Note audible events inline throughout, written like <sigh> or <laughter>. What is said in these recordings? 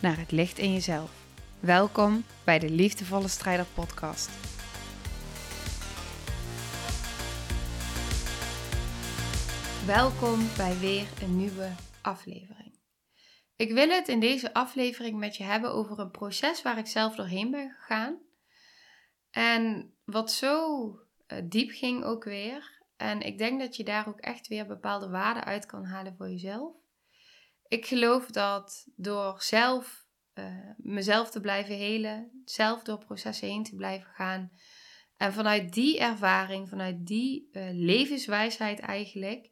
naar het licht in jezelf. Welkom bij de Liefdevolle Strijder Podcast. Welkom bij weer een nieuwe aflevering. Ik wil het in deze aflevering met je hebben over een proces waar ik zelf doorheen ben gegaan. En wat zo eh, diep ging ook weer. En ik denk dat je daar ook echt weer bepaalde waarden uit kan halen voor jezelf. Ik geloof dat door zelf uh, mezelf te blijven helen, zelf door processen heen te blijven gaan. En vanuit die ervaring, vanuit die uh, levenswijsheid eigenlijk,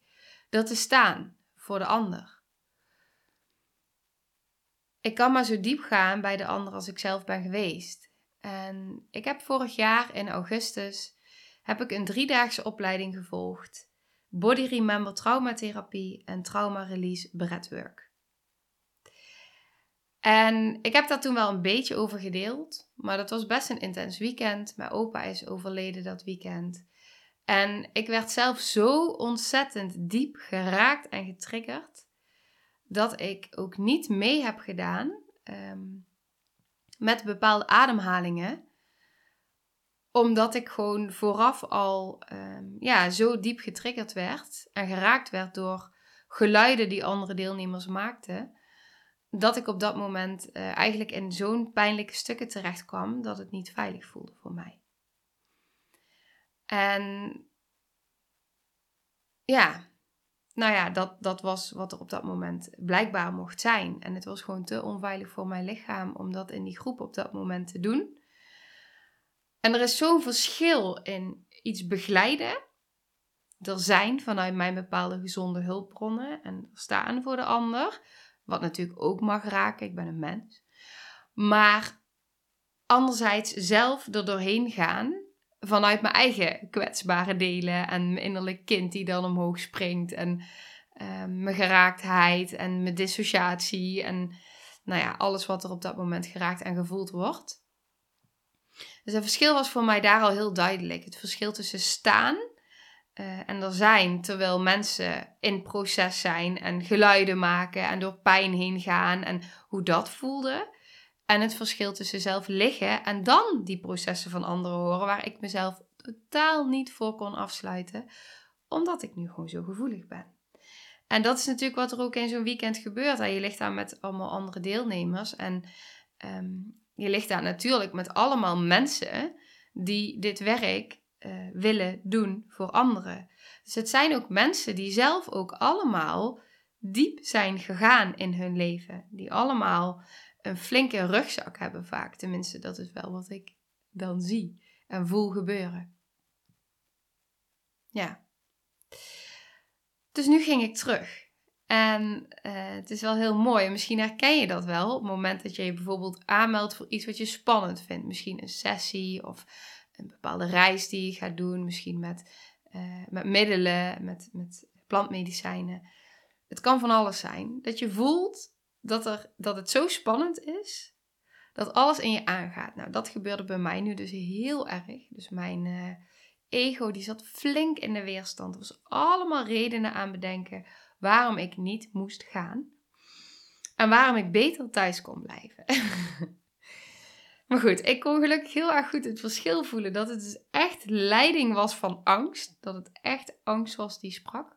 dat te staan voor de ander. Ik kan maar zo diep gaan bij de ander als ik zelf ben geweest. En ik heb vorig jaar in augustus heb ik een driedaagse opleiding gevolgd. Body Remember Traumatherapie en Trauma Release Breathwork. En ik heb daar toen wel een beetje over gedeeld, maar dat was best een intens weekend. Mijn opa is overleden dat weekend. En ik werd zelf zo ontzettend diep geraakt en getriggerd, dat ik ook niet mee heb gedaan ehm, met bepaalde ademhalingen omdat ik gewoon vooraf al um, ja, zo diep getriggerd werd en geraakt werd door geluiden die andere deelnemers maakten dat ik op dat moment uh, eigenlijk in zo'n pijnlijke stukken terecht kwam dat het niet veilig voelde voor mij. En ja, nou ja, dat, dat was wat er op dat moment blijkbaar mocht zijn. En het was gewoon te onveilig voor mijn lichaam om dat in die groep op dat moment te doen. En er is zo'n verschil in iets begeleiden, er zijn vanuit mijn bepaalde gezonde hulpbronnen en staan voor de ander wat natuurlijk ook mag raken. Ik ben een mens. Maar anderzijds zelf er doorheen gaan. Vanuit mijn eigen kwetsbare delen. En mijn innerlijk kind die dan omhoog springt. En uh, mijn geraaktheid en mijn dissociatie. En nou ja, alles wat er op dat moment geraakt en gevoeld wordt. Dus het verschil was voor mij daar al heel duidelijk. Het verschil tussen staan uh, en er zijn terwijl mensen in proces zijn en geluiden maken en door pijn heen gaan en hoe dat voelde. En het verschil tussen zelf liggen en dan die processen van anderen horen, waar ik mezelf totaal niet voor kon afsluiten, omdat ik nu gewoon zo gevoelig ben. En dat is natuurlijk wat er ook in zo'n weekend gebeurt. Je ligt daar met allemaal andere deelnemers en um, je ligt daar natuurlijk met allemaal mensen die dit werk uh, willen doen voor anderen. Dus het zijn ook mensen die zelf ook allemaal diep zijn gegaan in hun leven. Die allemaal een flinke rugzak hebben vaak. Tenminste, dat is wel wat ik dan zie en voel gebeuren. Ja. Dus nu ging ik terug. En uh, het is wel heel mooi. Misschien herken je dat wel op het moment dat je je bijvoorbeeld aanmeldt voor iets wat je spannend vindt. Misschien een sessie of een bepaalde reis die je gaat doen, misschien met, uh, met middelen, met, met plantmedicijnen. Het kan van alles zijn. Dat je voelt dat, er, dat het zo spannend is, dat alles in je aangaat. Nou, dat gebeurde bij mij nu dus heel erg. Dus mijn uh, ego die zat flink in de weerstand. Er was allemaal redenen aan bedenken waarom ik niet moest gaan. En waarom ik beter thuis kon blijven. <laughs> Maar goed, ik kon gelukkig heel erg goed het verschil voelen. Dat het dus echt leiding was van angst. Dat het echt angst was die sprak.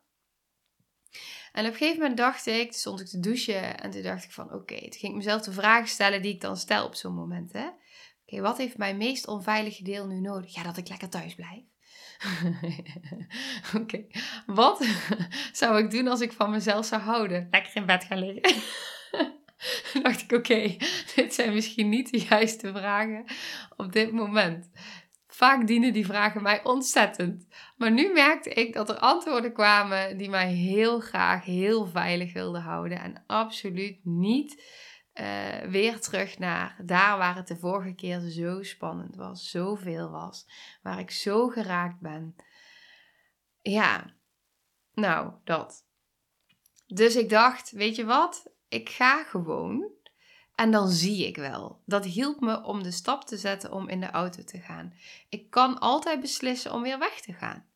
En op een gegeven moment dacht ik, stond ik te douchen en toen dacht ik van oké, okay, toen ging ik mezelf de vragen stellen die ik dan stel op zo'n moment. Oké, wat heeft mijn meest onveilige deel nu nodig? Ja, dat ik lekker thuis blijf. <laughs> oké, wat <laughs> zou ik doen als ik van mezelf zou houden? Lekker in bed gaan liggen. <laughs> <laughs> dacht ik, oké, <laughs> dit zijn misschien niet de juiste vragen op dit moment. Vaak dienen die vragen mij ontzettend. Maar nu merkte ik dat er antwoorden kwamen die mij heel graag heel veilig wilden houden. En absoluut niet uh, weer terug naar daar waar het de vorige keer zo spannend was, zoveel was, waar ik zo geraakt ben. Ja, nou, dat. Dus ik dacht, weet je wat? Ik ga gewoon en dan zie ik wel. Dat hielp me om de stap te zetten om in de auto te gaan. Ik kan altijd beslissen om weer weg te gaan.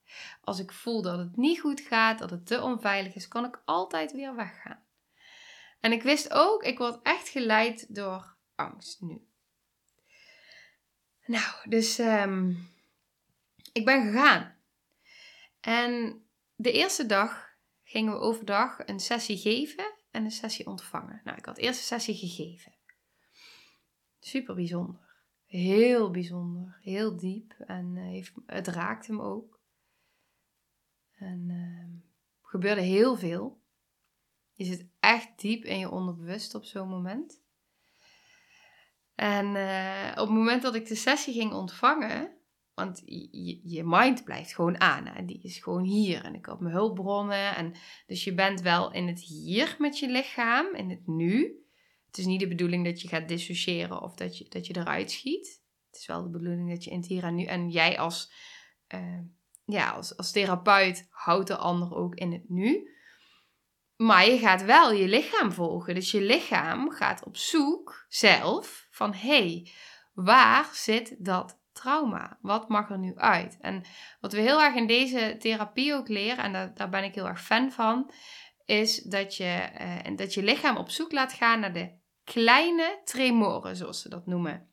Als ik voel dat het niet goed gaat, dat het te onveilig is, kan ik altijd weer weggaan. En ik wist ook, ik word echt geleid door angst nu. Nou, dus um, ik ben gegaan. En de eerste dag gingen we overdag een sessie geven en een sessie ontvangen. Nou, ik had eerst een sessie gegeven. Super bijzonder. Heel bijzonder. Heel diep. En heeft, het raakte hem ook. En uh, gebeurde heel veel. Je zit echt diep in je onderbewust op zo'n moment. En uh, op het moment dat ik de sessie ging ontvangen, want je, je mind blijft gewoon aan. En die is gewoon hier. En ik heb mijn hulpbronnen. En dus je bent wel in het hier met je lichaam, in het nu. Het is niet de bedoeling dat je gaat dissociëren of dat je, dat je eruit schiet. Het is wel de bedoeling dat je in het hier en nu. En jij als, uh, ja, als, als therapeut houdt de ander ook in het nu. Maar je gaat wel je lichaam volgen. Dus je lichaam gaat op zoek zelf van hé, hey, waar zit dat trauma? Wat mag er nu uit? En wat we heel erg in deze therapie ook leren, en daar, daar ben ik heel erg fan van, is dat je, uh, dat je lichaam op zoek laat gaan naar de kleine tremoren, zoals ze dat noemen.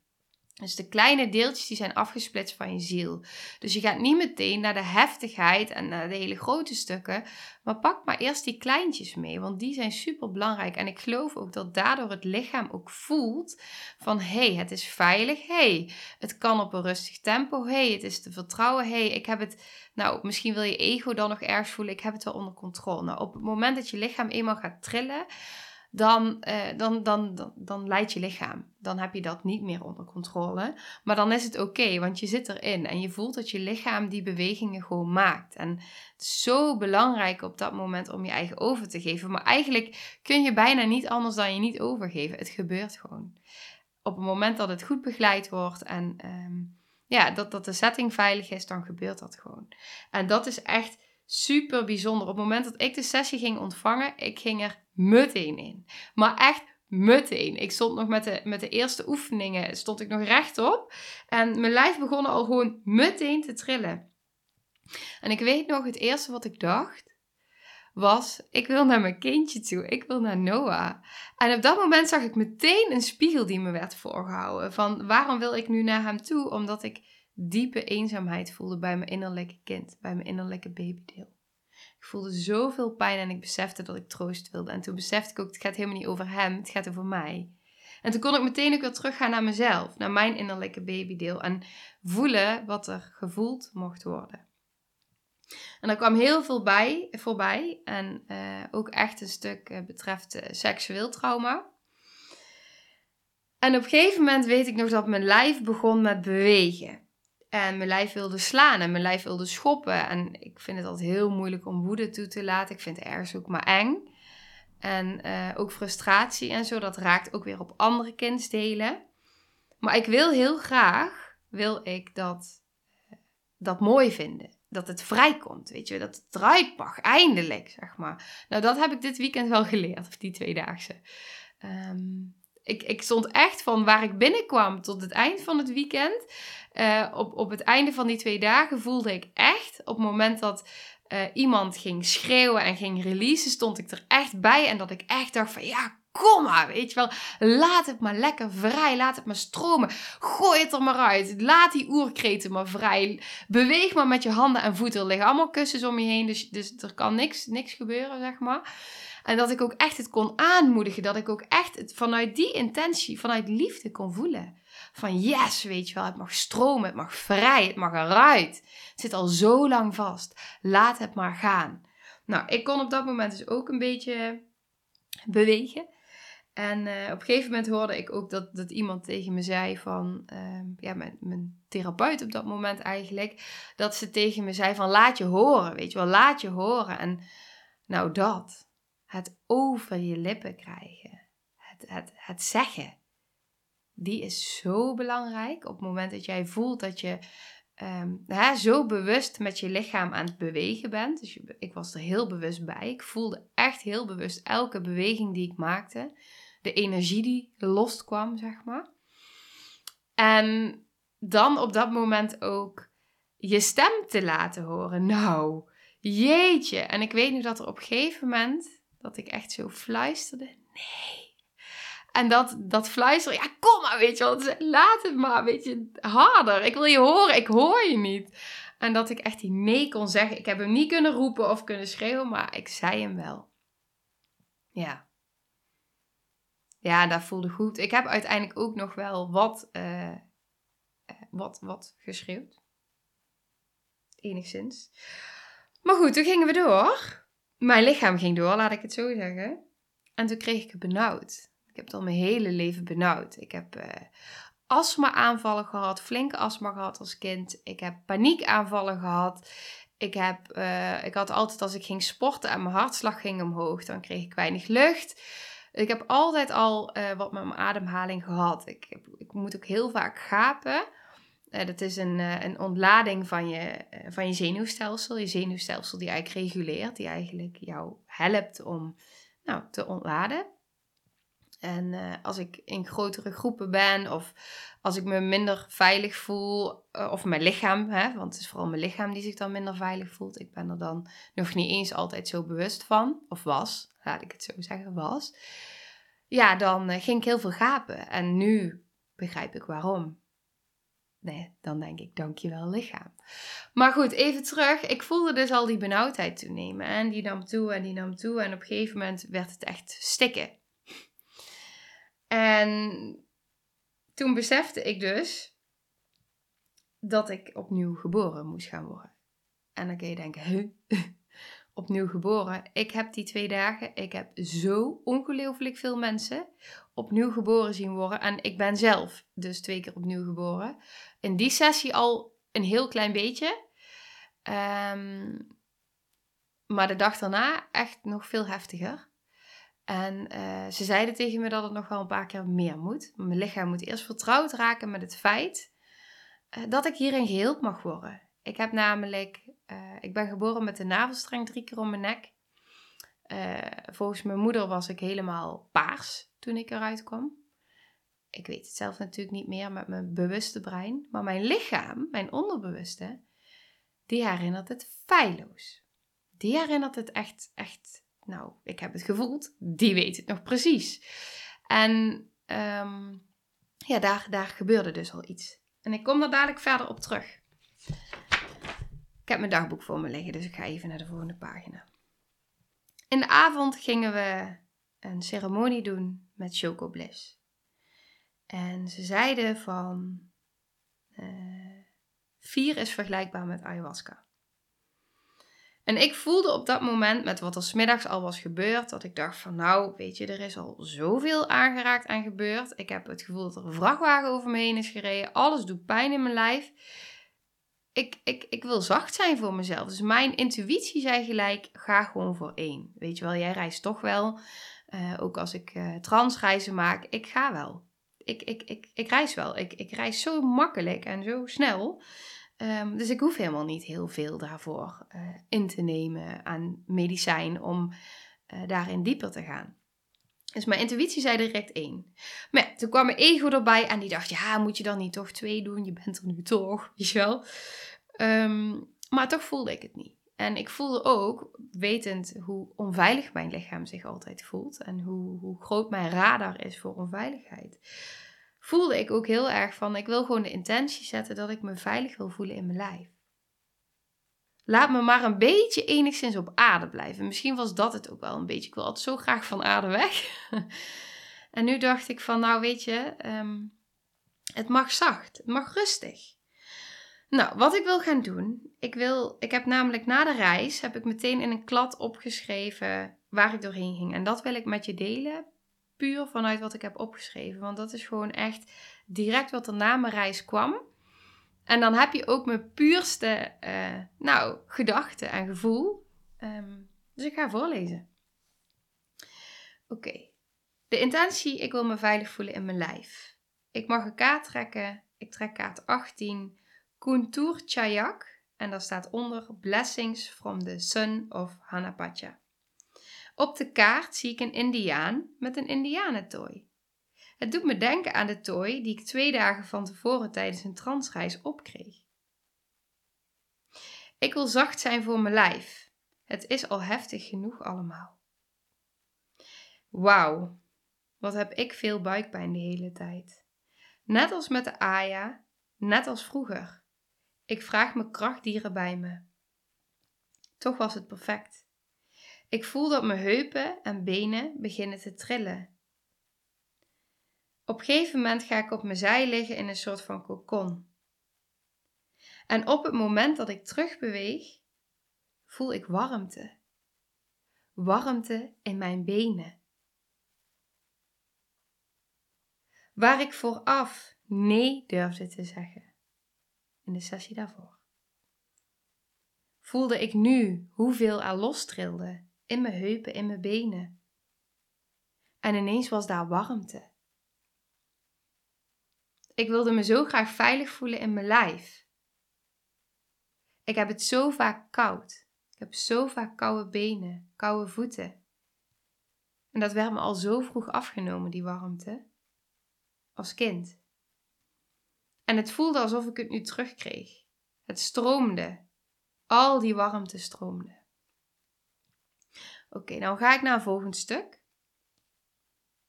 Dus de kleine deeltjes die zijn afgesplitst van je ziel. Dus je gaat niet meteen naar de heftigheid en naar de hele grote stukken. Maar pak maar eerst die kleintjes mee, want die zijn super belangrijk. En ik geloof ook dat daardoor het lichaam ook voelt van hey, het is veilig. hey, het kan op een rustig tempo. hey, het is te vertrouwen. hey, ik heb het. Nou, misschien wil je ego dan nog ergens voelen. Ik heb het wel onder controle. Nou, op het moment dat je lichaam eenmaal gaat trillen dan, uh, dan, dan, dan, leidt je lichaam. Dan heb je dat niet meer onder controle. Maar dan is het oké, want je zit erin en je voelt dat je lichaam die bewegingen gewoon maakt. En het is zo belangrijk op dat moment om je eigen over te geven. Maar eigenlijk kun je bijna niet anders dan je niet overgeven. Het gebeurt gewoon. Op het moment dat het goed begeleid wordt en um, ja, dat, dat de setting veilig is, dan gebeurt dat gewoon. En dat is echt super bijzonder. Op het moment dat ik de sessie ging ontvangen, ik ging er meteen in. Maar echt meteen. Ik stond nog met de, met de eerste oefeningen, stond ik nog rechtop. En mijn lijf begon al gewoon meteen te trillen. En ik weet nog, het eerste wat ik dacht, was, ik wil naar mijn kindje toe. Ik wil naar Noah. En op dat moment zag ik meteen een spiegel die me werd voorgehouden. Van, waarom wil ik nu naar hem toe? Omdat ik diepe eenzaamheid voelde bij mijn innerlijke kind. Bij mijn innerlijke babydeel. Ik voelde zoveel pijn en ik besefte dat ik troost wilde. En toen besefte ik ook, het gaat helemaal niet over hem, het gaat over mij. En toen kon ik meteen ook weer teruggaan naar mezelf, naar mijn innerlijke babydeel. En voelen wat er gevoeld mocht worden. En er kwam heel veel bij, voorbij. En uh, ook echt een stuk uh, betreft uh, seksueel trauma. En op een gegeven moment weet ik nog dat mijn lijf begon met bewegen. En mijn lijf wilde slaan en mijn lijf wilde schoppen. En ik vind het altijd heel moeilijk om woede toe te laten. Ik vind ergens ook maar eng. En uh, ook frustratie en zo, dat raakt ook weer op andere kindsdelen. Maar ik wil heel graag, wil ik dat, uh, dat mooi vinden. Dat het vrijkomt, weet je. Dat het eruit mag, eindelijk, zeg maar. Nou, dat heb ik dit weekend wel geleerd, of die tweedaagse. Um, ik, ik stond echt van waar ik binnenkwam tot het eind van het weekend. Uh, op, op het einde van die twee dagen voelde ik echt, op het moment dat uh, iemand ging schreeuwen en ging releasen, stond ik er echt bij. En dat ik echt dacht van ja, kom maar, weet je wel. Laat het maar lekker vrij, laat het maar stromen. Gooi het er maar uit. Laat die oerkreten maar vrij. Beweeg maar met je handen en voeten. Er liggen allemaal kussens om je heen, dus, dus er kan niks, niks gebeuren, zeg maar. En dat ik ook echt het kon aanmoedigen. Dat ik ook echt het vanuit die intentie, vanuit liefde kon voelen. Van yes, weet je wel, het mag stromen, het mag vrij, het mag eruit. Het zit al zo lang vast. Laat het maar gaan. Nou, ik kon op dat moment dus ook een beetje bewegen. En uh, op een gegeven moment hoorde ik ook dat, dat iemand tegen me zei van, uh, ja, mijn, mijn therapeut op dat moment eigenlijk, dat ze tegen me zei van laat je horen, weet je wel, laat je horen. En nou dat, het over je lippen krijgen. het, het, het zeggen. Die is zo belangrijk. Op het moment dat jij voelt dat je um, hè, zo bewust met je lichaam aan het bewegen bent. Dus ik was er heel bewust bij. Ik voelde echt heel bewust elke beweging die ik maakte. De energie die loskwam, zeg maar. En dan op dat moment ook je stem te laten horen. Nou, jeetje. En ik weet nu dat er op een gegeven moment dat ik echt zo fluisterde. Nee. En dat, dat fluisteren, ja, kom maar, weet je wel. Laat het maar, weet je, harder. Ik wil je horen, ik hoor je niet. En dat ik echt die nee kon zeggen. Ik heb hem niet kunnen roepen of kunnen schreeuwen, maar ik zei hem wel. Ja. Ja, dat voelde goed. Ik heb uiteindelijk ook nog wel wat, uh, wat, wat geschreeuwd. Enigszins. Maar goed, toen gingen we door. Mijn lichaam ging door, laat ik het zo zeggen. En toen kreeg ik het benauwd. Ik heb het al mijn hele leven benauwd. Ik heb uh, astma-aanvallen gehad, flinke astma gehad als kind. Ik heb paniekaanvallen gehad. Ik, heb, uh, ik had altijd als ik ging sporten en mijn hartslag ging omhoog, dan kreeg ik weinig lucht. Ik heb altijd al uh, wat met mijn ademhaling gehad. Ik, heb, ik moet ook heel vaak gapen. Uh, dat is een, uh, een ontlading van je, van je zenuwstelsel. Je zenuwstelsel die eigenlijk reguleert, die eigenlijk jou helpt om nou, te ontladen. En als ik in grotere groepen ben of als ik me minder veilig voel, of mijn lichaam, hè, want het is vooral mijn lichaam die zich dan minder veilig voelt. Ik ben er dan nog niet eens altijd zo bewust van, of was, laat ik het zo zeggen, was. Ja, dan ging ik heel veel gapen. En nu begrijp ik waarom. Nee, dan denk ik, dankjewel lichaam. Maar goed, even terug. Ik voelde dus al die benauwdheid toenemen. En die nam toe en die nam toe. En op een gegeven moment werd het echt stikken. En toen besefte ik dus dat ik opnieuw geboren moest gaan worden. En dan kun je denken, huh? Opnieuw geboren. Ik heb die twee dagen, ik heb zo ongelooflijk veel mensen opnieuw geboren zien worden. En ik ben zelf dus twee keer opnieuw geboren. In die sessie al een heel klein beetje. Um, maar de dag daarna echt nog veel heftiger. En uh, ze zeiden tegen me dat het nog wel een paar keer meer moet. Mijn lichaam moet eerst vertrouwd raken met het feit uh, dat ik hierin geheeld mag worden. Ik heb namelijk, uh, ik ben geboren met de navelstreng drie keer om mijn nek. volgens mijn moeder was ik helemaal paars toen ik eruit kwam. Ik weet het zelf natuurlijk niet meer met mijn bewuste brein. Maar mijn lichaam, mijn onderbewuste, die herinnert het feilloos. Die herinnert het echt, echt nou, ik heb het gevoeld, die weet het nog precies. En um, ja, daar, daar gebeurde dus al iets. En ik kom daar dadelijk verder op terug. Ik heb mijn dagboek voor me liggen, dus ik ga even naar de volgende pagina. In de avond gingen we een ceremonie doen met Choco Bliss. En ze zeiden van uh, vier is vergelijkbaar met ayahuasca. En ik voelde op dat moment, met wat er smiddags al was gebeurd, dat ik dacht van nou, weet je, er is al zoveel aangeraakt en gebeurd. Ik heb het gevoel dat er een vrachtwagen over me heen is gereden. Alles doet pijn in mijn lijf. Ik, ik, ik wil zacht zijn voor mezelf. Dus mijn intuïtie zei gelijk, ga gewoon voor één. Weet je wel, jij reist toch wel. Uh, ook als ik uh, transreizen maak, ik ga wel. Ik, ik, ik, ik reis wel. Ik, ik reis zo makkelijk en zo snel. Um, dus ik hoef helemaal niet heel veel daarvoor uh, in te nemen aan medicijn om daarin dieper te gaan. Dus mijn intuïtie zei direct één. Maar ja, toen kwam mijn ego erbij en die dacht, ja, moet je dan niet toch twee doen? Je bent er nu toch, <laughs> weet je wel. Um, maar toch voelde ik het niet. En ik voelde ook, wetend hoe onveilig mijn lichaam zich altijd voelt en hoe, hoe groot mijn radar is voor onveiligheid, voelde ik ook heel erg van, ik wil gewoon de intentie zetten dat ik me veilig wil voelen in mijn lijf. Laat me maar een beetje enigszins op aarde blijven. Misschien was dat het ook wel een beetje. Ik wil altijd zo graag van aarde weg. <laughs> en nu dacht ik van, nou weet je, um, het mag zacht, het mag rustig. Nou, wat ik wil gaan doen, ik, wil, ik heb namelijk na de reis, heb ik meteen in een klad opgeschreven waar ik doorheen ging. En dat wil ik met je delen puur vanuit wat ik heb opgeschreven. Want dat is gewoon echt direct wat er na mijn reis kwam. En dan heb je ook mijn puurste uh, nou, gedachten en gevoel. Um, dus ik ga voorlezen. Oké. De intentie, ik wil me veilig voelen in mijn lijf. Ik mag een kaart trekken. Ik trek kaart 18. Kuntur Chayak. En daar staat onder Blessings from the Son of Hanapacha. Op de kaart zie ik een indiaan met een indianentooi. Het doet me denken aan de tooi die ik twee dagen van tevoren tijdens een transreis opkreeg. Ik wil zacht zijn voor mijn lijf. Het is al heftig genoeg allemaal. Wauw, wat heb ik veel buikpijn de hele tijd. Net als met de Aya, net als vroeger. Ik vraag mijn krachtdieren bij me. Toch was het perfect. Ik voel dat mijn heupen en benen beginnen te trillen. Op een gegeven moment ga ik op mijn zij liggen in een soort van kokon. En op het moment dat ik terugbeweeg, voel ik warmte. Warmte in mijn benen. Waar ik vooraf nee durfde te zeggen in de sessie daarvoor. Voelde ik nu hoeveel er lostrilde in mijn heupen, in mijn benen. En ineens was daar warmte. Ik wilde me zo graag veilig voelen in mijn lijf. Ik heb het zo vaak koud. Ik heb zo vaak koude benen, koude voeten. En dat werd me al zo vroeg afgenomen, die warmte. Als kind. En het voelde alsof ik het nu terugkreeg. Het stroomde. Al die warmte stroomde. Oké, nou ga ik naar een volgend stuk.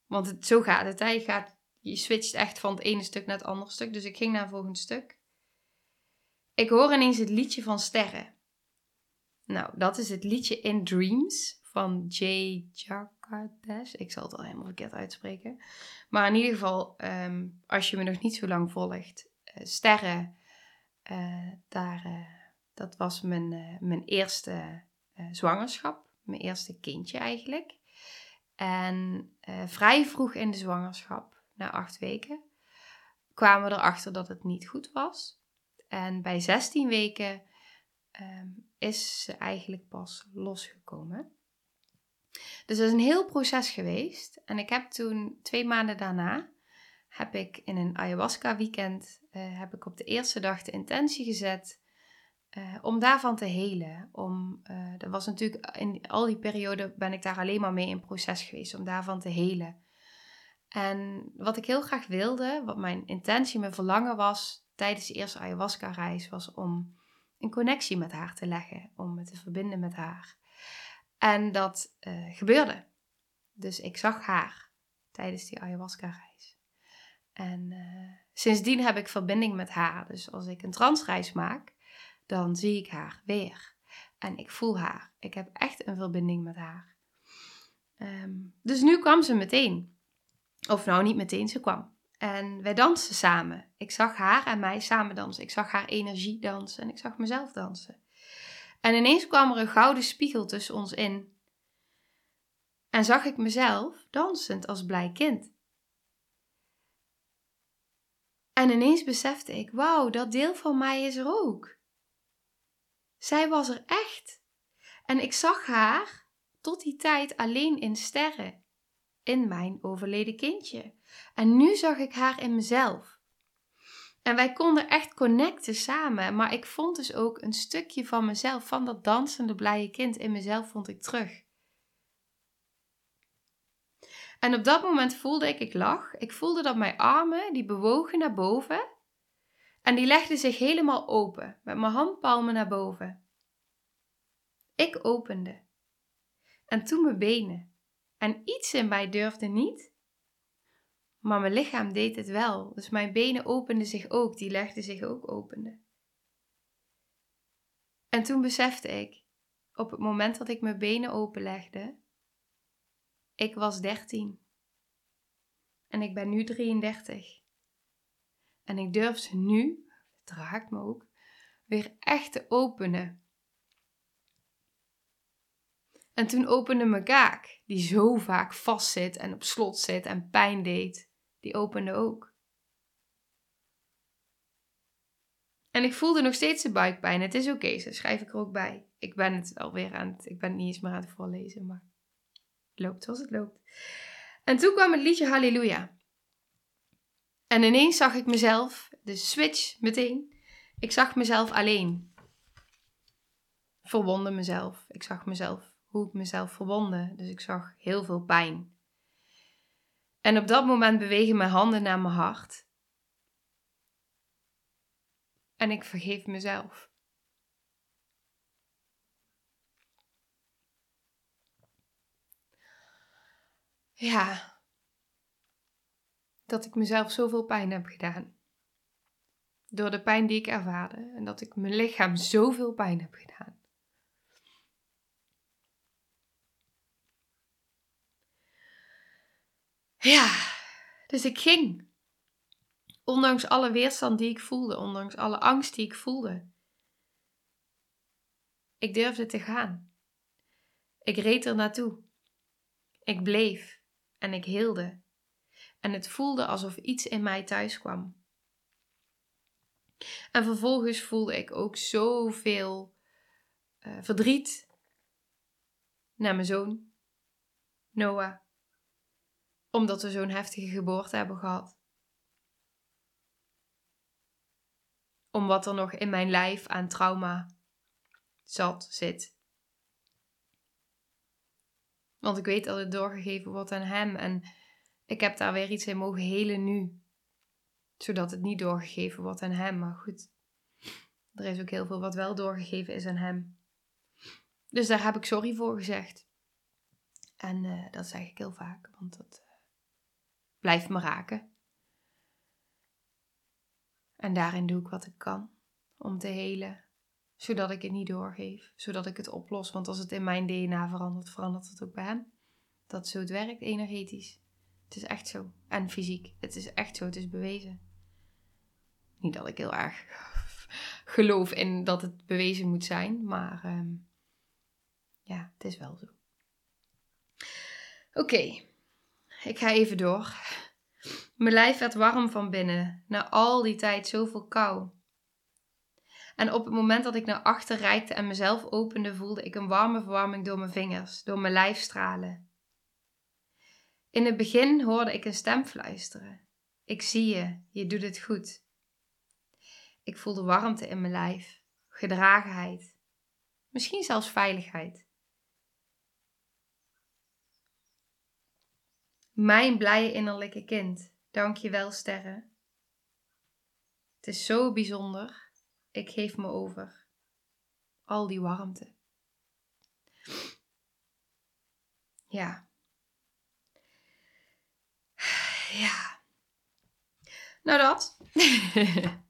Want het, zo gaat het. Je, gaat, je switcht echt van het ene stuk naar het andere stuk. Dus ik ging naar een volgend stuk. Ik hoor ineens het liedje van Sterren. Nou, dat is het liedje In Dreams van Jay Jacques. Ik zal het al helemaal verkeerd uitspreken. Maar in ieder geval, ehm, als je me nog niet zo lang volgt, uh, Sterren, uh, daar, uh, dat was mijn, mijn eerste zwangerschap. Mijn eerste kindje eigenlijk. En vrij vroeg in de zwangerschap, na acht weken, kwamen we erachter dat het niet goed was. En bij 16 weken um, is ze eigenlijk pas losgekomen. Dus dat is een heel proces geweest. En ik heb toen twee maanden daarna, heb ik in een ayahuasca weekend, uh, heb ik op de eerste dag de intentie gezet uh, om daarvan te helen. Om, dat was natuurlijk, in al die periode ben ik daar alleen maar mee in proces geweest, om daarvan te helen. En wat ik heel graag wilde, wat mijn intentie, mijn verlangen was, tijdens de eerste ayahuasca-reis was om een connectie met haar te leggen, om me te verbinden met haar. En dat uh, gebeurde. Dus ik zag haar tijdens die ayahuasca-reis. En uh, sindsdien heb ik verbinding met haar. Dus als ik een transreis maak, dan zie ik haar weer. En ik voel haar. Ik heb echt een verbinding met haar. Um, dus nu kwam ze meteen. Of nou, niet meteen, ze kwam. En wij dansten samen. Ik zag haar en mij samen dansen. Ik zag haar energie dansen en ik zag mezelf dansen. En ineens kwam er een gouden spiegel tussen ons in. En zag ik mezelf dansend als blij kind. En ineens besefte ik: wauw, dat deel van mij is er ook. Zij was er echt. En ik zag haar tot die tijd alleen in sterren, in mijn overleden kindje. En nu zag ik haar in mezelf. En wij konden echt connecten samen. Maar ik vond dus ook een stukje van mezelf, van dat dansende blije kind in mezelf, vond ik terug. En op dat moment voelde ik, ik lag. Ik voelde dat mijn armen, die bewogen naar boven. En die legden zich helemaal open, met mijn handpalmen naar boven. Ik opende. En toen mijn benen. En iets in mij durfde niet, maar mijn lichaam deed het wel. Dus mijn benen openden zich ook, die legden zich ook open. En toen besefte ik, op het moment dat ik mijn benen openlegde, ik was 13. En ik ben nu 33. En ik durf ze nu, het raakt me ook, weer echt te openen. En toen opende mijn kaak, die zo vaak vastzit en op slot zit en pijn deed die opende ook. En ik voelde nog steeds de buikpijn. Het is oké, zo schrijf ik er ook bij. Ik ben het alweer aan het, ik ben het niet eens meer aan het voorlezen, maar het loopt zoals het loopt. En toen kwam het liedje Halleluja. En ineens zag ik mezelf, de switch meteen. Ik zag mezelf alleen. Verwonde mezelf. Ik zag mezelf, hoe ik mezelf verwonde. Dus ik zag heel veel pijn. En op dat moment bewegen mijn handen naar mijn hart. En ik vergeef mezelf. Ja, dat ik mezelf zoveel pijn heb gedaan. Door de pijn die ik ervaarde en dat ik mijn lichaam zoveel pijn heb gedaan. Ja, dus ik ging. Ondanks alle weerstand die ik voelde, ondanks alle angst die ik voelde. Ik durfde te gaan. Ik reed er naartoe. Ik bleef en ik hielde. En het voelde alsof iets in mij thuis kwam. En vervolgens voelde ik ook zoveel uh, verdriet naar mijn zoon, Noah, omdat we zo'n heftige geboorte hebben gehad. Om wat er nog in mijn lijf aan trauma zat, zit. Want ik weet dat het doorgegeven wordt aan hem en ik heb daar weer iets in mogen helen nu. Zodat het niet doorgegeven wordt aan hem. Maar goed, er is ook heel veel wat wel doorgegeven is aan hem. Dus daar heb ik sorry voor gezegd. En uh, dat zeg ik heel vaak, want dat blijft me raken. En daarin doe ik wat ik kan om te helen, zodat ik het niet doorgeef, zodat ik het oplos. Want als het in mijn DNA verandert, verandert het ook bij hem. Dat zo het werkt, energetisch. Het is echt zo. En fysiek. Het is echt zo. Het is bewezen. Niet dat ik heel erg <laughs> geloof in dat het bewezen moet zijn, maar ehm, ja, het is wel zo. Oké, ik ga even door. Mijn lijf werd warm van binnen, na al die tijd zoveel kou. En op het moment dat ik naar achter reikte en mezelf opende, voelde ik een warme verwarming door mijn vingers, door mijn lijf stralen. In het begin hoorde ik een stem fluisteren. Ik zie je, je doet het goed. Ik voelde warmte in mijn lijf, gedragenheid, misschien zelfs veiligheid. Mijn blije innerlijke kind, dank je wel, sterren. Het is zo bijzonder. Ik geef me over. Al die warmte. Ja. Ja. Nou dat. <laughs>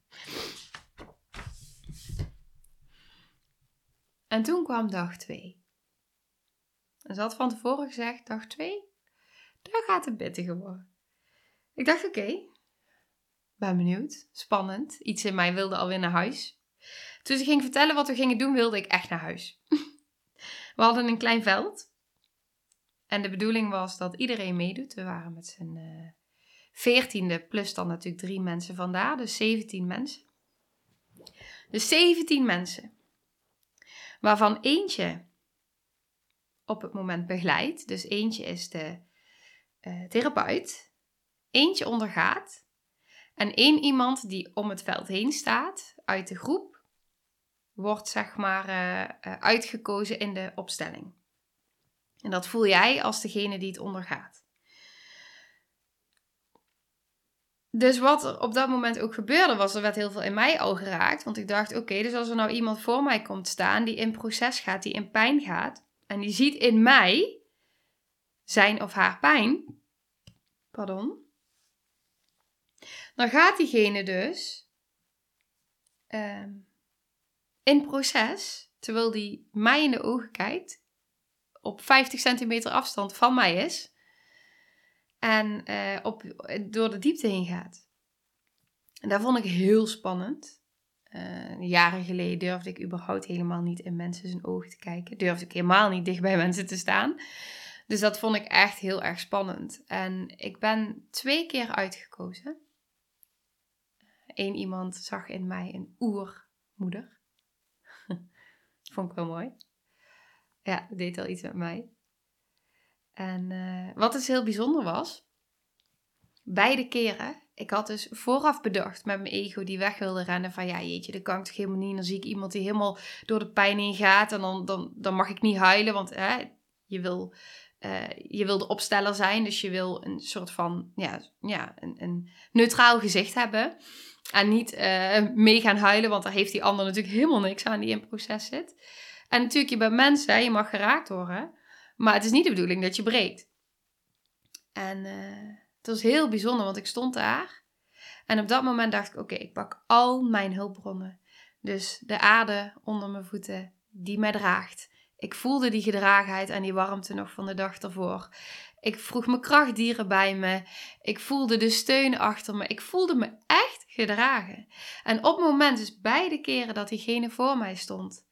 en toen kwam dag 2. En ze had van tevoren gezegd, dag 2, gaat het pittiger worden. Ik dacht, oké, ben benieuwd, spannend. Iets in mij wilde alweer naar huis. Toen ze ging vertellen wat we gingen doen, wilde ik echt naar huis. <laughs> we hadden een klein veld. En de bedoeling was dat iedereen meedoet. We waren met z'n uh, veertiende, plus dan natuurlijk drie mensen vandaar. Dus 17 mensen. Dus 17 mensen. Waarvan eentje op het moment begeleidt. Dus eentje is de uh, therapeut. Eentje ondergaat. En één iemand die om het veld heen staat uit de groep. Wordt zeg maar uh, uitgekozen in de opstelling. En dat voel jij als degene die het ondergaat. Dus wat er op dat moment ook gebeurde, was er werd heel veel in mij al geraakt. Want ik dacht, oké, dus als er nou iemand voor mij komt staan die in proces gaat, die in pijn gaat, en die ziet in mij zijn of haar pijn, pardon, dan gaat diegene dus uh, in proces, terwijl die mij in de ogen kijkt, op 50 centimeter afstand van mij is, en uh, op, door de diepte heen gaat. En dat vond ik heel spannend. Uh, jaren geleden durfde ik überhaupt helemaal niet in mensen zijn ogen te kijken. Durfde ik helemaal niet dicht bij <laughs> mensen te staan. Dus dat vond ik echt heel erg spannend. En ik ben twee keer uitgekozen. Eén iemand zag in mij een oermoeder. <laughs> vond ik wel mooi. Ja, deed al iets met mij. En uh, wat dus heel bijzonder was, beide keren, ik had dus vooraf bedacht met mijn ego die weg wilde rennen van ja jeetje, dat kan ik toch helemaal niet. Dan zie ik iemand die helemaal door de pijn heen gaat en dan, dan, dan mag ik niet huilen, want hè, je wil uh, je wil de opsteller zijn, dus je wil een soort van ja, ja, een, een neutraal gezicht hebben. En niet uh, mee gaan huilen, want daar heeft die ander natuurlijk helemaal niks aan die in proces zit. En natuurlijk, je bent mensen, je mag geraakt worden. Maar het is niet de bedoeling dat je breekt. En uh, het was heel bijzonder, want ik stond daar. En op dat moment dacht ik, oké, ik pak al mijn hulpbronnen. Dus de aarde onder mijn voeten, die mij draagt. Ik voelde die gedragenheid en die warmte nog van de dag ervoor. Ik vroeg mijn krachtdieren bij me. Ik voelde de steun achter me. Ik voelde me echt gedragen. En op het moment, dus beide keren dat diegene voor mij stond.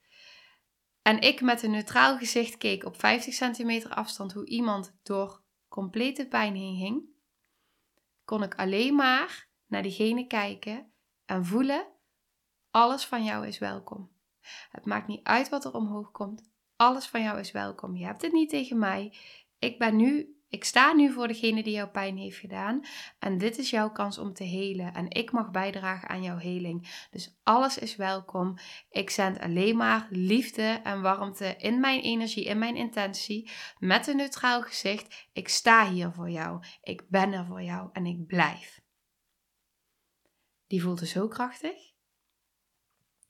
En ik met een neutraal gezicht keek op 50 centimeter afstand hoe iemand door complete pijn heen ging. Kon ik alleen maar naar diegene kijken en voelen: alles van jou is welkom. Het maakt niet uit wat er omhoog komt. Alles van jou is welkom. Je hebt het niet tegen mij. Ik ben nu, ik sta nu voor degene die jou pijn heeft gedaan. En dit is jouw kans om te helen. En ik mag bijdragen aan jouw heling. Dus alles is welkom. Ik zend alleen maar liefde en warmte in mijn energie, in mijn intentie. Met een neutraal gezicht. Ik sta hier voor jou. Ik ben er voor jou en ik blijf. Die voelde zo krachtig.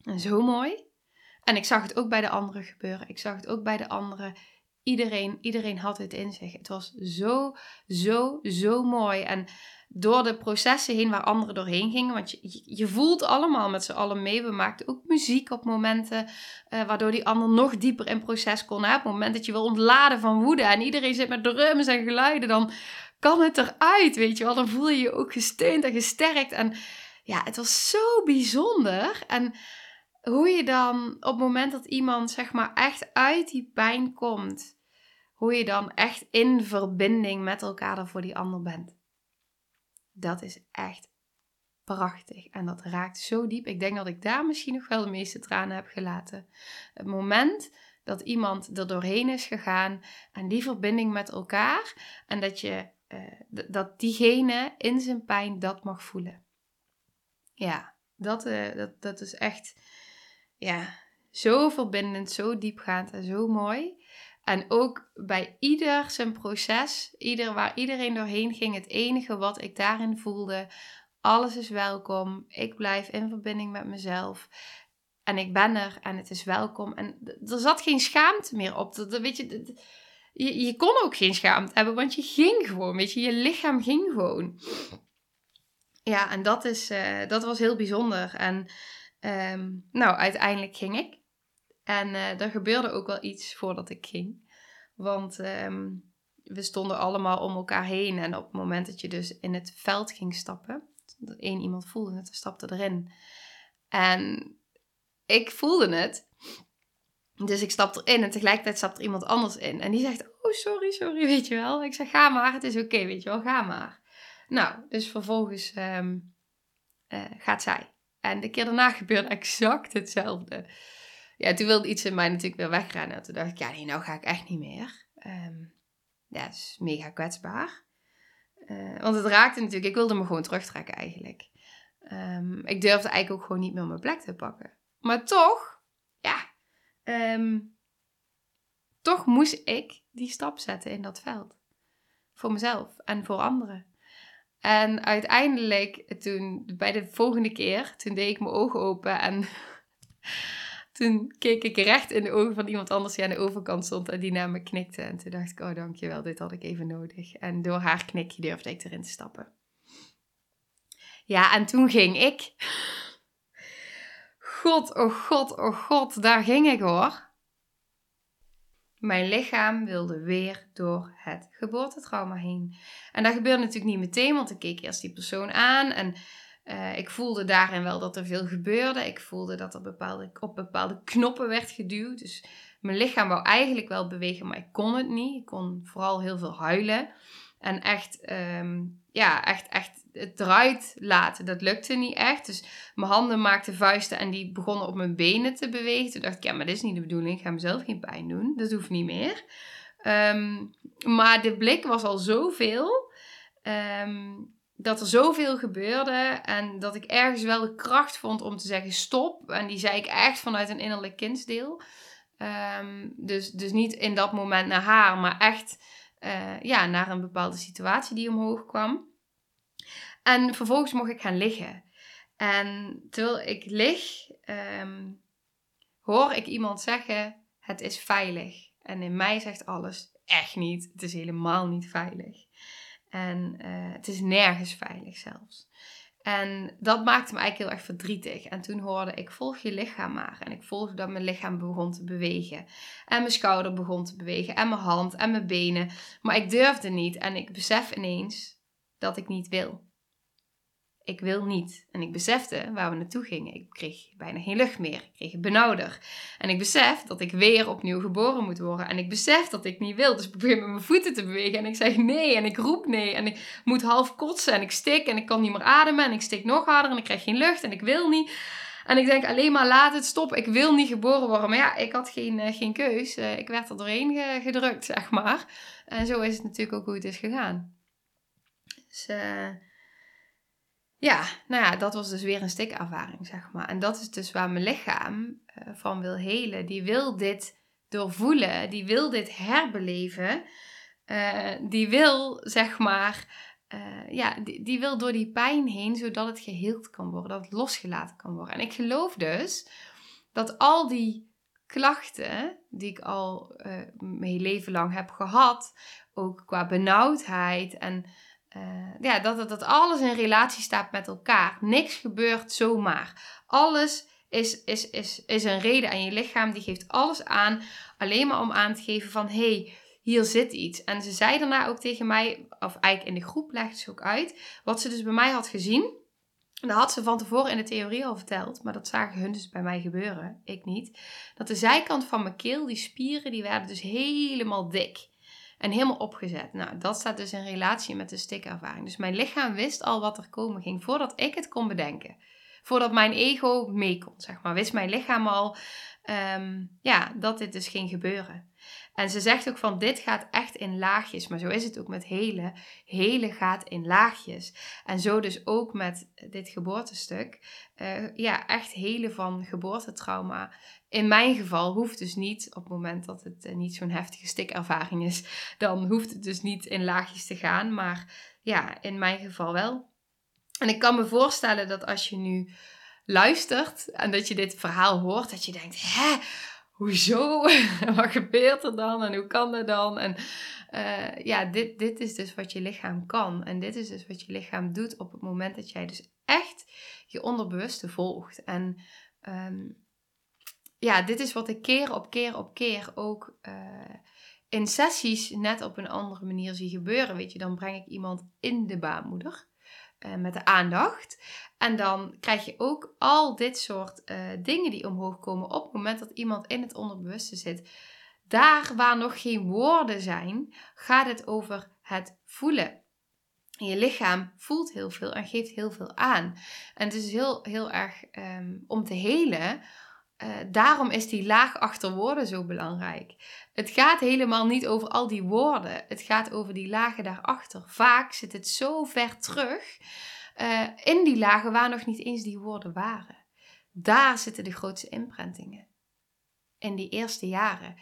En zo mooi. En ik zag het ook bij de anderen gebeuren. Ik zag het ook bij de anderen. Iedereen, iedereen had het in zich. Het was zo, zo, zo mooi. En door de processen heen waar anderen doorheen gingen. Want je, je voelt allemaal met z'n allen mee. We maakten ook muziek op momenten uh, waardoor die ander nog dieper in proces kon. Op het moment dat je wil ontladen van woede en iedereen zit met drums en geluiden, dan kan het eruit, weet je wel. Dan voel je je ook gesteund en gesterkt. En ja, het was zo bijzonder. En hoe je dan op het moment dat iemand zeg maar echt uit die pijn komt, hoe je dan echt in verbinding met elkaar er voor die ander bent. Dat is echt prachtig en dat raakt zo diep. Ik denk dat ik daar misschien nog wel de meeste tranen heb gelaten. Het moment dat iemand er doorheen is gegaan en die verbinding met elkaar en dat je uh, dat diegene in zijn pijn dat mag voelen. Ja, dat, uh, dat, dat is echt ja, zo verbindend, zo diepgaand en zo mooi. En ook bij ieder zijn proces, ieder, waar iedereen doorheen ging, het enige wat ik daarin voelde, alles is welkom. Ik blijf in verbinding met mezelf. En ik ben er en het is welkom. En er zat geen schaamte meer op. Dat, weet je, je, kon ook geen schaamte hebben, want je ging gewoon. Weet je, je lichaam ging gewoon. Ja, en dat, is, uh, dat was heel bijzonder. En Ehm, nou, uiteindelijk ging ik. En uh, er gebeurde ook wel iets voordat ik ging. Want ehm, we stonden allemaal om elkaar heen. En op het moment dat je dus in het veld ging stappen, dat één iemand voelde het, stapte erin. En ik voelde het. Dus ik stap erin en tegelijkertijd stapt er iemand anders in. En die zegt, oh sorry, sorry, <laughs> weet je wel. Ik zeg, ga maar, het is oké, weet je wel, ga maar. Nou, dus vervolgens um, uh, gaat zij. En de keer daarna gebeurde exact hetzelfde. Ja, toen wilde iets in mij natuurlijk weer wegrennen. En toen dacht ik, ja, nee, nou ga ik echt niet meer. Um, ja, is mega kwetsbaar. Uh, want het raakte natuurlijk, ik wilde me gewoon terugtrekken eigenlijk. Um, ik durfde eigenlijk ook gewoon niet meer mijn plek te pakken. Maar toch, ja, um, toch moest ik die stap zetten in dat veld. Voor mezelf en voor anderen. En uiteindelijk, toen, bij de volgende keer, toen deed ik mijn ogen open en <laughs> toen keek ik recht in de ogen van iemand anders die aan de overkant stond en die naar me knikte. En toen dacht ik, oh dankjewel, dit had ik even nodig. En door haar knikje durfde ik erin te stappen. Ja, en toen ging ik. God, oh god, oh god, daar ging ik hoor. Mijn lichaam wilde weer door het geboortetrauma heen. En dat gebeurde natuurlijk niet meteen, want ik keek eerst die persoon aan en uh, ik voelde daarin wel dat er veel gebeurde. Ik voelde dat er bepaalde, op bepaalde knoppen werd geduwd. Dus mijn lichaam wou eigenlijk wel bewegen, maar ik kon het niet. Ik kon vooral heel veel huilen. En echt, um, ja, echt, echt het eruit laten. Dat lukte niet echt. Dus mijn handen maakten vuisten en die begonnen op mijn benen te bewegen. Toen dacht ik, ja, maar dit is niet de bedoeling. Ik ga mezelf geen pijn doen. Dat hoeft niet meer. Ehm, maar de blik was al zoveel. Um, dat er zoveel gebeurde. En dat ik ergens wel de kracht vond om te zeggen stop. En die zei ik echt vanuit een innerlijk kindsdeel. Ehm, dus, dus niet in dat moment naar haar, maar echt uh, ja, naar een bepaalde situatie die omhoog kwam. En vervolgens mocht ik gaan liggen. En terwijl ik lig, um, hoor ik iemand zeggen: Het is veilig. En in mij zegt alles: Echt niet. Het is helemaal niet veilig. En uh, het is nergens veilig zelfs. En dat maakte me eigenlijk heel erg verdrietig. En toen hoorde ik, volg je lichaam maar. En ik volgde dat mijn lichaam begon te bewegen. En mijn schouder begon te bewegen. En mijn hand en mijn benen. Maar ik durfde niet. En ik besef ineens dat ik niet wil ik wil niet. En ik besefte waar we naartoe gingen. Ik kreeg bijna geen lucht meer. Ik kreeg het benauwder. En ik besef dat ik weer opnieuw geboren moet worden. En ik besef dat ik niet wil. Dus ik probeer met mijn voeten te bewegen. En ik zeg nee. En ik roep nee. En ik moet half kotsen. En ik stik. En ik kan niet meer ademen. En ik stik nog harder. En ik krijg geen lucht. En ik wil niet. En ik denk alleen maar laat het stoppen. Ik wil niet geboren worden. Maar ja, ik had geen, uh, geen keus. Uh, ik werd er doorheen gedrukt, zeg maar. En zo is het natuurlijk ook hoe het is gegaan. Dus... Uh, ja, nou ja, dat was dus weer een stikervaring, zeg maar. En dat is dus waar mijn lichaam uh, van wil helen. Die wil dit doorvoelen, die wil dit herbeleven. Uh, die wil, zeg maar, uh, ja, die, die, wil door die pijn heen, zodat het geheeld kan worden, dat het losgelaten kan worden. En ik geloof dus dat al die klachten die ik al mijn leven lang heb gehad, ook qua benauwdheid en uh, ja, dat, dat, dat alles in relatie staat met elkaar. Niks gebeurt zomaar. Alles is, is, is, is een reden aan je lichaam. Die geeft alles aan. Alleen maar om aan te geven van... hey, hier zit iets. En ze zei daarna ook tegen mij... Of eigenlijk in de groep legde ze ook uit... Wat ze dus bij mij had gezien. En dat had ze van tevoren in de theorie al verteld. Maar dat zagen hun dus bij mij gebeuren. Ik niet. Dat de zijkant van mijn keel, die spieren... Die werden dus helemaal dik. En helemaal opgezet. Nou, dat staat dus in relatie met de stikervaring. Dus mijn lichaam wist al wat er komen ging voordat ik het kon bedenken. Voordat mijn ego mee kon, zeg maar. Wist mijn lichaam al um, ja, dat dit dus ging gebeuren. En ze zegt ook van dit gaat echt in laagjes. Maar zo is het ook met hele. Hele gaat in laagjes. En zo dus ook met dit geboortestuk. Uh, ja, echt hele van geboortetrauma. In mijn geval hoeft dus niet, op het moment dat het uh, niet zo'n heftige stikervaring is, dan hoeft het dus niet in laagjes te gaan. Maar ja, in mijn geval wel. En ik kan me voorstellen dat als je nu luistert en dat je dit verhaal hoort, dat je denkt, hè, hoezo? <laughs> wat gebeurt er dan? En hoe kan dat dan? En uh, ja, dit, dit is dus wat je lichaam kan. En dit is dus wat je lichaam doet op het moment dat jij dus echt je onderbewuste volgt. En um, ja, dit is wat ik keer op keer op keer ook uh, in sessies net op een andere manier zie gebeuren. Weet je, dan breng ik iemand in de baarmoeder. Uh, met de aandacht. En dan krijg je ook al dit soort uh, dingen die omhoog komen op het moment dat iemand in het onderbewuste zit. Daar waar nog geen woorden zijn, gaat het over het voelen. En je lichaam voelt heel veel en geeft heel veel aan. En het is heel, heel erg um, om te helen. Uh, daarom is die laag achter woorden zo belangrijk. Het gaat helemaal niet over al die woorden. Het gaat over die lagen daarachter. Vaak zit het zo ver terug uh, in die lagen waar nog niet eens die woorden waren. Daar zitten de grootste imprintingen. In die eerste jaren.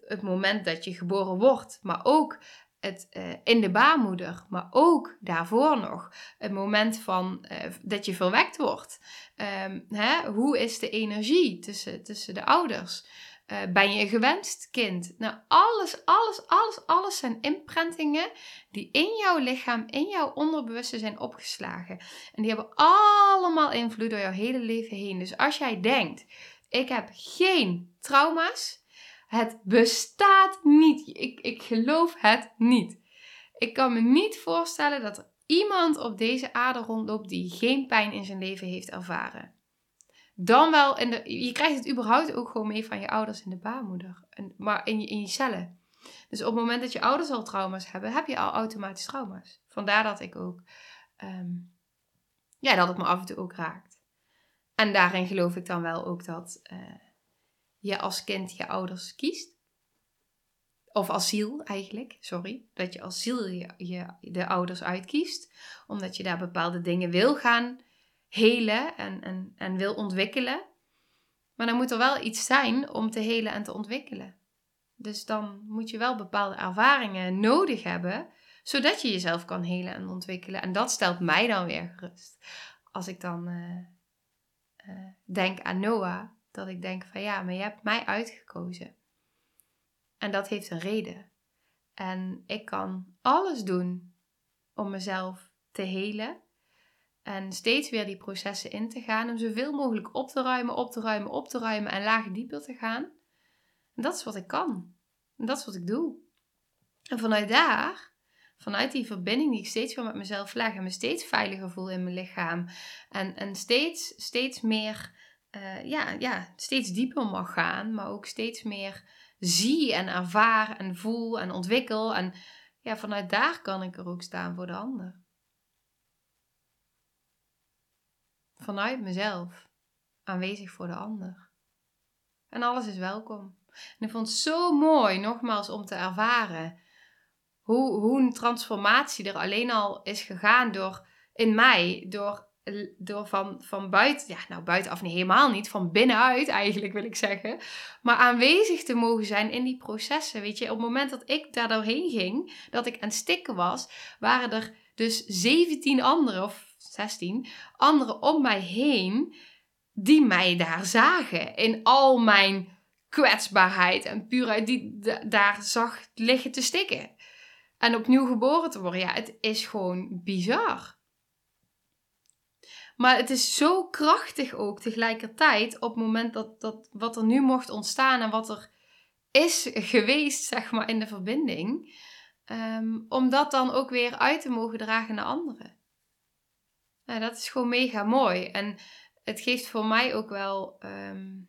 Het moment dat je geboren wordt, maar ook het, uh, in de baarmoeder, maar ook daarvoor nog. Het moment van uh, dat je verwekt wordt. Um, hè? Hoe is de energie tussen, tussen de ouders? Uh, ben je een gewenst kind? Nou, alles, alles, alles, alles zijn imprintingen die in jouw lichaam, in jouw onderbewuste zijn opgeslagen. En die hebben allemaal invloed door jouw hele leven heen. Dus als jij denkt, ik heb geen trauma's, het bestaat niet. Ik, ik geloof het niet. Ik kan me niet voorstellen dat er iemand op deze aarde rondloopt die geen pijn in zijn leven heeft ervaren. Dan wel, in je krijgt het überhaupt ook gewoon mee van je ouders in de baarmoeder. En, maar in je, in je cellen. Dus op het moment dat je ouders al trauma's hebben, heb je al automatisch trauma's. Vandaar dat ik ook, um, ja, dat het me af en toe ook raakt. En daarin geloof ik dan wel ook dat uh, je als kind je ouders kiest. of asiel eigenlijk, sorry. Dat je asiel je, je, de ouders uitkiest. Omdat je daar bepaalde dingen wil gaan helen en, en, en wil ontwikkelen. Maar dan moet er wel iets zijn om te helen en te ontwikkelen. Dus dan moet je wel bepaalde ervaringen nodig hebben, zodat je jezelf kan helen en ontwikkelen. En dat stelt mij dan weer gerust. Als ik dan uh, uh, denk aan Noah, dat ik denk van ja, maar je hebt mij uitgekozen. En dat heeft een reden. En ik kan alles doen om mezelf te helen. En steeds weer die processen in te gaan. Om zoveel mogelijk op te ruimen, op te ruimen, op te ruimen en lager dieper te gaan. En dat is wat ik kan. En dat is wat ik doe. En vanuit daar, vanuit die verbinding die ik steeds weer met mezelf leg. En me steeds veiliger voel in mijn lichaam. En, en steeds, steeds meer, uh, ja, ja, steeds dieper mag gaan. Maar ook steeds meer zie en ervaar en voel en ontwikkel. En ja, vanuit daar kan ik er ook staan voor de ander. Vanuit mezelf, aanwezig voor de ander. En alles is welkom. En ik vond het zo mooi, nogmaals, om te ervaren hoe, hoe een transformatie er alleen al is gegaan door in mij, door door van, van buiten, ja, nou buitenaf niet helemaal niet, van binnenuit eigenlijk wil ik zeggen, maar aanwezig te mogen zijn in die processen. Weet je, op het moment dat ik daar doorheen ging, dat ik aan het stikken was, waren er dus 17 anderen of 16 anderen om mij heen die mij daar zagen in al mijn kwetsbaarheid en puurheid die daar zag liggen te stikken. En opnieuw geboren te worden, ja, het is gewoon bizar. Maar het is zo krachtig ook tegelijkertijd op het moment dat, dat wat er nu mocht ontstaan en wat er is geweest, zeg maar, in de verbinding. Um, om dat dan ook weer uit te mogen dragen naar anderen. Nou, dat is gewoon mega mooi. En het geeft voor mij ook wel, um,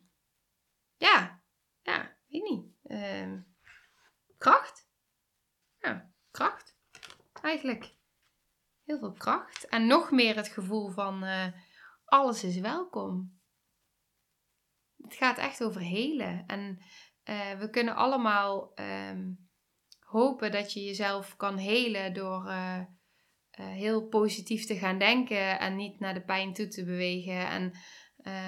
ja, ja, weet niet, um, kracht. Ja, kracht, eigenlijk heel veel kracht. En nog meer het gevoel van uh, alles is welkom. Het gaat echt over helen. En uh, we kunnen allemaal um, hopen dat je jezelf kan helen door uh, heel positief te gaan denken en niet naar de pijn toe te bewegen en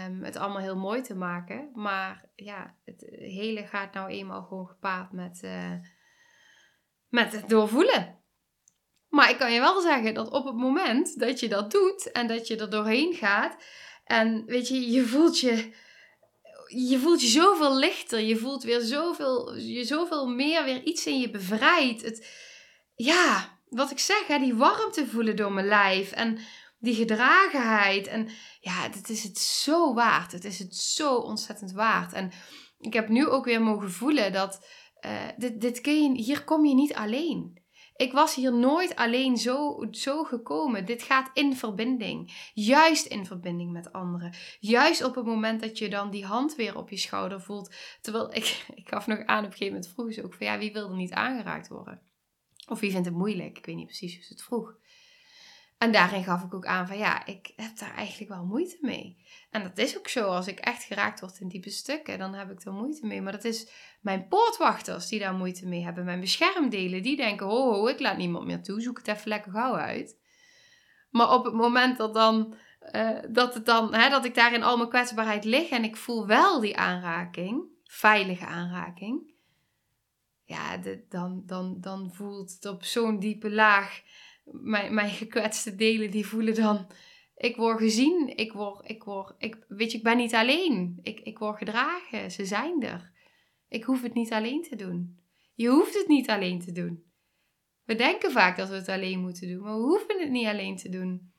um, het allemaal heel mooi te maken. Maar ja, het helen gaat nou eenmaal gewoon gepaard met, met het doorvoelen. Maar ik kan je wel zeggen dat op het moment dat je dat doet en dat je er doorheen gaat en weet je, je voelt je, je voelt je zoveel lichter, je voelt weer zoveel, je zoveel meer weer iets in je bevrijdt. Het, ja, wat ik zeg, hè, die warmte voelen door mijn lijf en die gedragenheid. En ja, het is het zo waard. Het is het zo ontzettend waard. En ik heb nu ook weer mogen voelen dat uh, dit, dit kun je, hier kom je niet alleen. Ik was hier nooit alleen zo, zo gekomen. Dit gaat in verbinding. Juist in verbinding met anderen. Juist op het moment dat je dan die hand weer op je schouder voelt. Terwijl ik, <laughs> ik gaf nog aan op een gegeven moment vroeg ze ook van ja, wie wil er niet aangeraakt worden? Of wie vindt het moeilijk? Ik weet niet precies hoe ze het vroeg. En daarin gaf ik ook aan van ja, ik heb daar eigenlijk wel moeite mee. En dat is ook zo. Als ik echt geraakt word in diepe stukken, dan heb ik er moeite mee. Maar dat is mijn poortwachters die daar moeite mee hebben. Mijn beschermdelen, die denken, ho, ik laat niemand meer toe. Zoek het even lekker gauw uit. Maar op het moment dat, dan, uh, dat, het dan, hè, dat ik daar in al mijn kwetsbaarheid lig en ik voel wel die aanraking, veilige aanraking. Ja, dan, dan, dan voelt het op zo'n diepe laag mijn, mijn gekwetste delen die voelen dan, ik word gezien, ik word, ik word, ik, weet je, ik ben niet alleen. Ik, ik word gedragen, ze zijn er. Ik hoef het niet alleen te doen. Je hoeft het niet alleen te doen. We denken vaak dat we het alleen moeten doen, maar we hoeven het niet alleen te doen.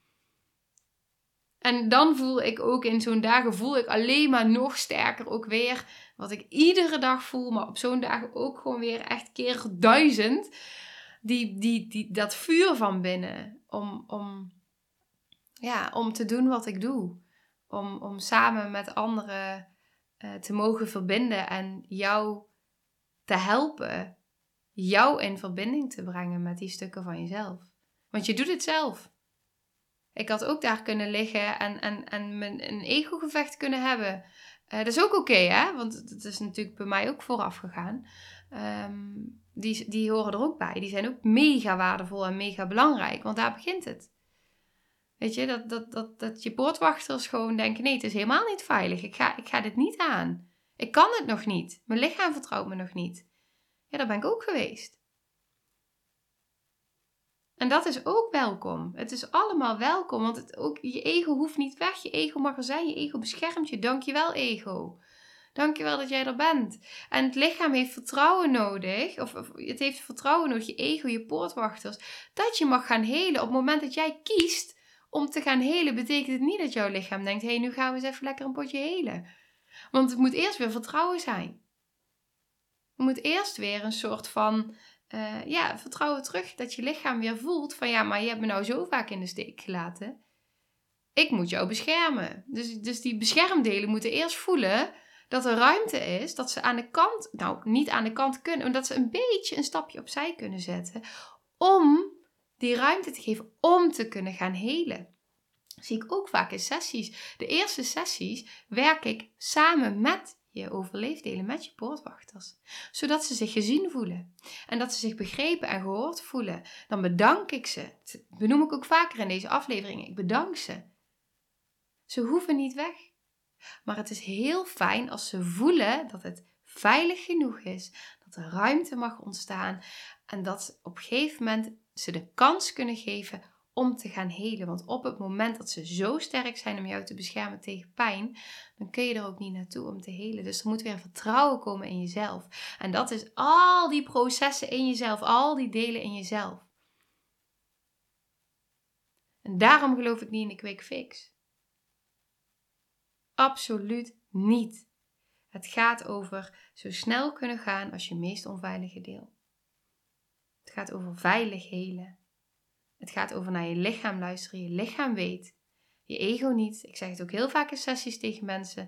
En dan voel ik ook in zo'n dagen, voel ik alleen maar nog sterker ook weer wat ik iedere dag voel, maar op zo'n dagen ook gewoon weer echt keer duizend die, die, die, dat vuur van binnen om, om, ja, om te doen wat ik doe. Om, om samen met anderen uh, te mogen verbinden en jou te helpen, jou in verbinding te brengen met die stukken van jezelf. Want je doet het zelf. Ik had ook daar kunnen liggen en, en, en mijn, een ego-gevecht kunnen hebben. Uh, dat is ook oké, hè? Want dat is natuurlijk bij mij ook vooraf gegaan. Um, die, die horen er ook bij. Die zijn ook mega waardevol en mega belangrijk, want daar begint het. Weet je, dat, dat, dat, dat je poortwachters gewoon denken: nee, het is helemaal niet veilig. Ik ga, ik ga dit niet aan. Ik kan het nog niet. Mijn lichaam vertrouwt me nog niet. Ja, daar ben ik ook geweest. En dat is ook welkom. Het is allemaal welkom, want het ook, je ego hoeft niet weg. Je ego mag er zijn. Je ego beschermt je. Dankjewel, ego. Dankjewel dat jij er bent. En het lichaam heeft vertrouwen nodig, of, het heeft vertrouwen nodig, je ego, je poortwachters, dat je mag gaan helen. Op het moment dat jij kiest om te gaan helen, betekent het niet dat jouw lichaam denkt: hé, hey, nu gaan we eens even lekker een potje helen. Want het moet eerst weer vertrouwen zijn. Er moet eerst weer een soort van uh, ja, vertrouwen terug dat je lichaam weer voelt van ja, maar je hebt me nou zo vaak in de steek gelaten. Ik moet jou beschermen. Dus, dus die beschermdelen moeten eerst voelen dat er ruimte is, dat ze aan de kant, nou niet aan de kant kunnen, maar dat ze een beetje een stapje opzij kunnen zetten om die ruimte te geven om te kunnen gaan helen. Zie ik ook vaak in sessies. De eerste sessies werk ik samen met je overleefdelen, met je poortwachters, zodat ze zich gezien voelen en dat ze zich begrepen en gehoord voelen. Dan bedank ik ze. Dat benoem ik ook vaker in deze aflevering. Ik bedank ze. Ze hoeven niet weg. Maar het is heel fijn als ze voelen dat het veilig genoeg is, dat er ruimte mag ontstaan en dat op een gegeven moment ze de kans kunnen geven om te gaan helen. Want op het moment dat ze zo sterk zijn om jou te beschermen tegen pijn, dan kun je er ook niet naartoe om te helen. Dus er moet weer vertrouwen komen in jezelf. En dat is al die processen in jezelf, al die delen in jezelf. En daarom geloof ik niet in de quick fix. Absoluut niet. Het gaat over zo snel kunnen gaan als je meest onveilige deel. Het gaat over veilig helen. Het gaat over naar je lichaam luisteren. Je lichaam weet. Je ego niet. Ik zeg het ook heel vaak in sessies tegen mensen.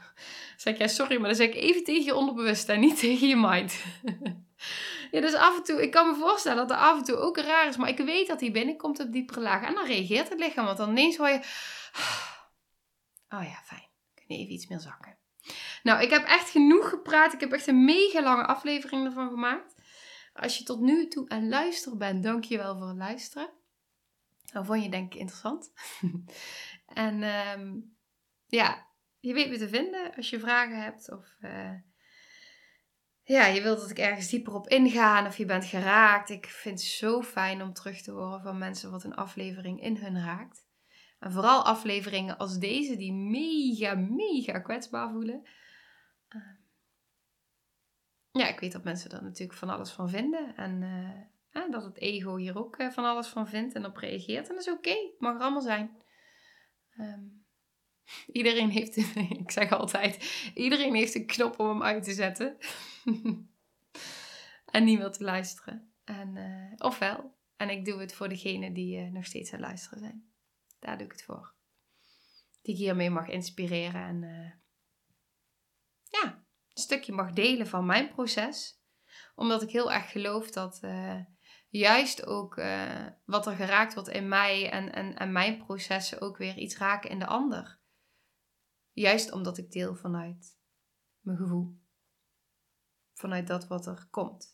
<laughs> zeg ik, ja, sorry, maar dan zeg ik even tegen je onderbewust en niet tegen je mind. <laughs> ja, dus af en toe, ik kan me voorstellen dat er af en toe ook raar is, maar ik weet dat hij binnenkomt op diepere lagen. En dan reageert het lichaam, want dan ineens hoor je, <sighs> oh ja, fijn. Kun je even iets meer zakken. Nou, ik heb echt genoeg gepraat. Ik heb echt een mega lange aflevering ervan gemaakt. Als je tot nu toe aan luisteren bent, dank je wel voor het luisteren. Nou, vond je denk ik interessant. <laughs> en ehm, ja, je weet me te vinden als je vragen hebt of uh, ja, je wilt dat ik ergens dieper op inga of je bent geraakt. Ik vind het zo fijn om terug te horen van mensen wat een aflevering in hun raakt. En vooral afleveringen als deze die mega, mega kwetsbaar voelen. Ehm, ja, ik weet dat mensen er natuurlijk van alles van vinden. En uh, dat het ego hier ook uh, van alles van vindt en op reageert. En dat is oké, het mag er allemaal zijn. Um, <laughs> iedereen heeft, <laughs> ik zeg altijd, iedereen heeft een knop om hem uit te zetten. <laughs> en niet te luisteren. En, uh, ofwel, en ik doe het voor degenen die nog steeds aan het luisteren zijn. Daar doe ik het voor. Die ik hiermee mag inspireren en ja, een stukje mag delen van mijn proces. Omdat ik heel erg geloof dat uh, juist ook uh, wat er geraakt wordt in mij en, en, en mijn processen ook weer iets raken in de ander. Juist omdat ik deel vanuit mijn gevoel. Vanuit dat wat er komt.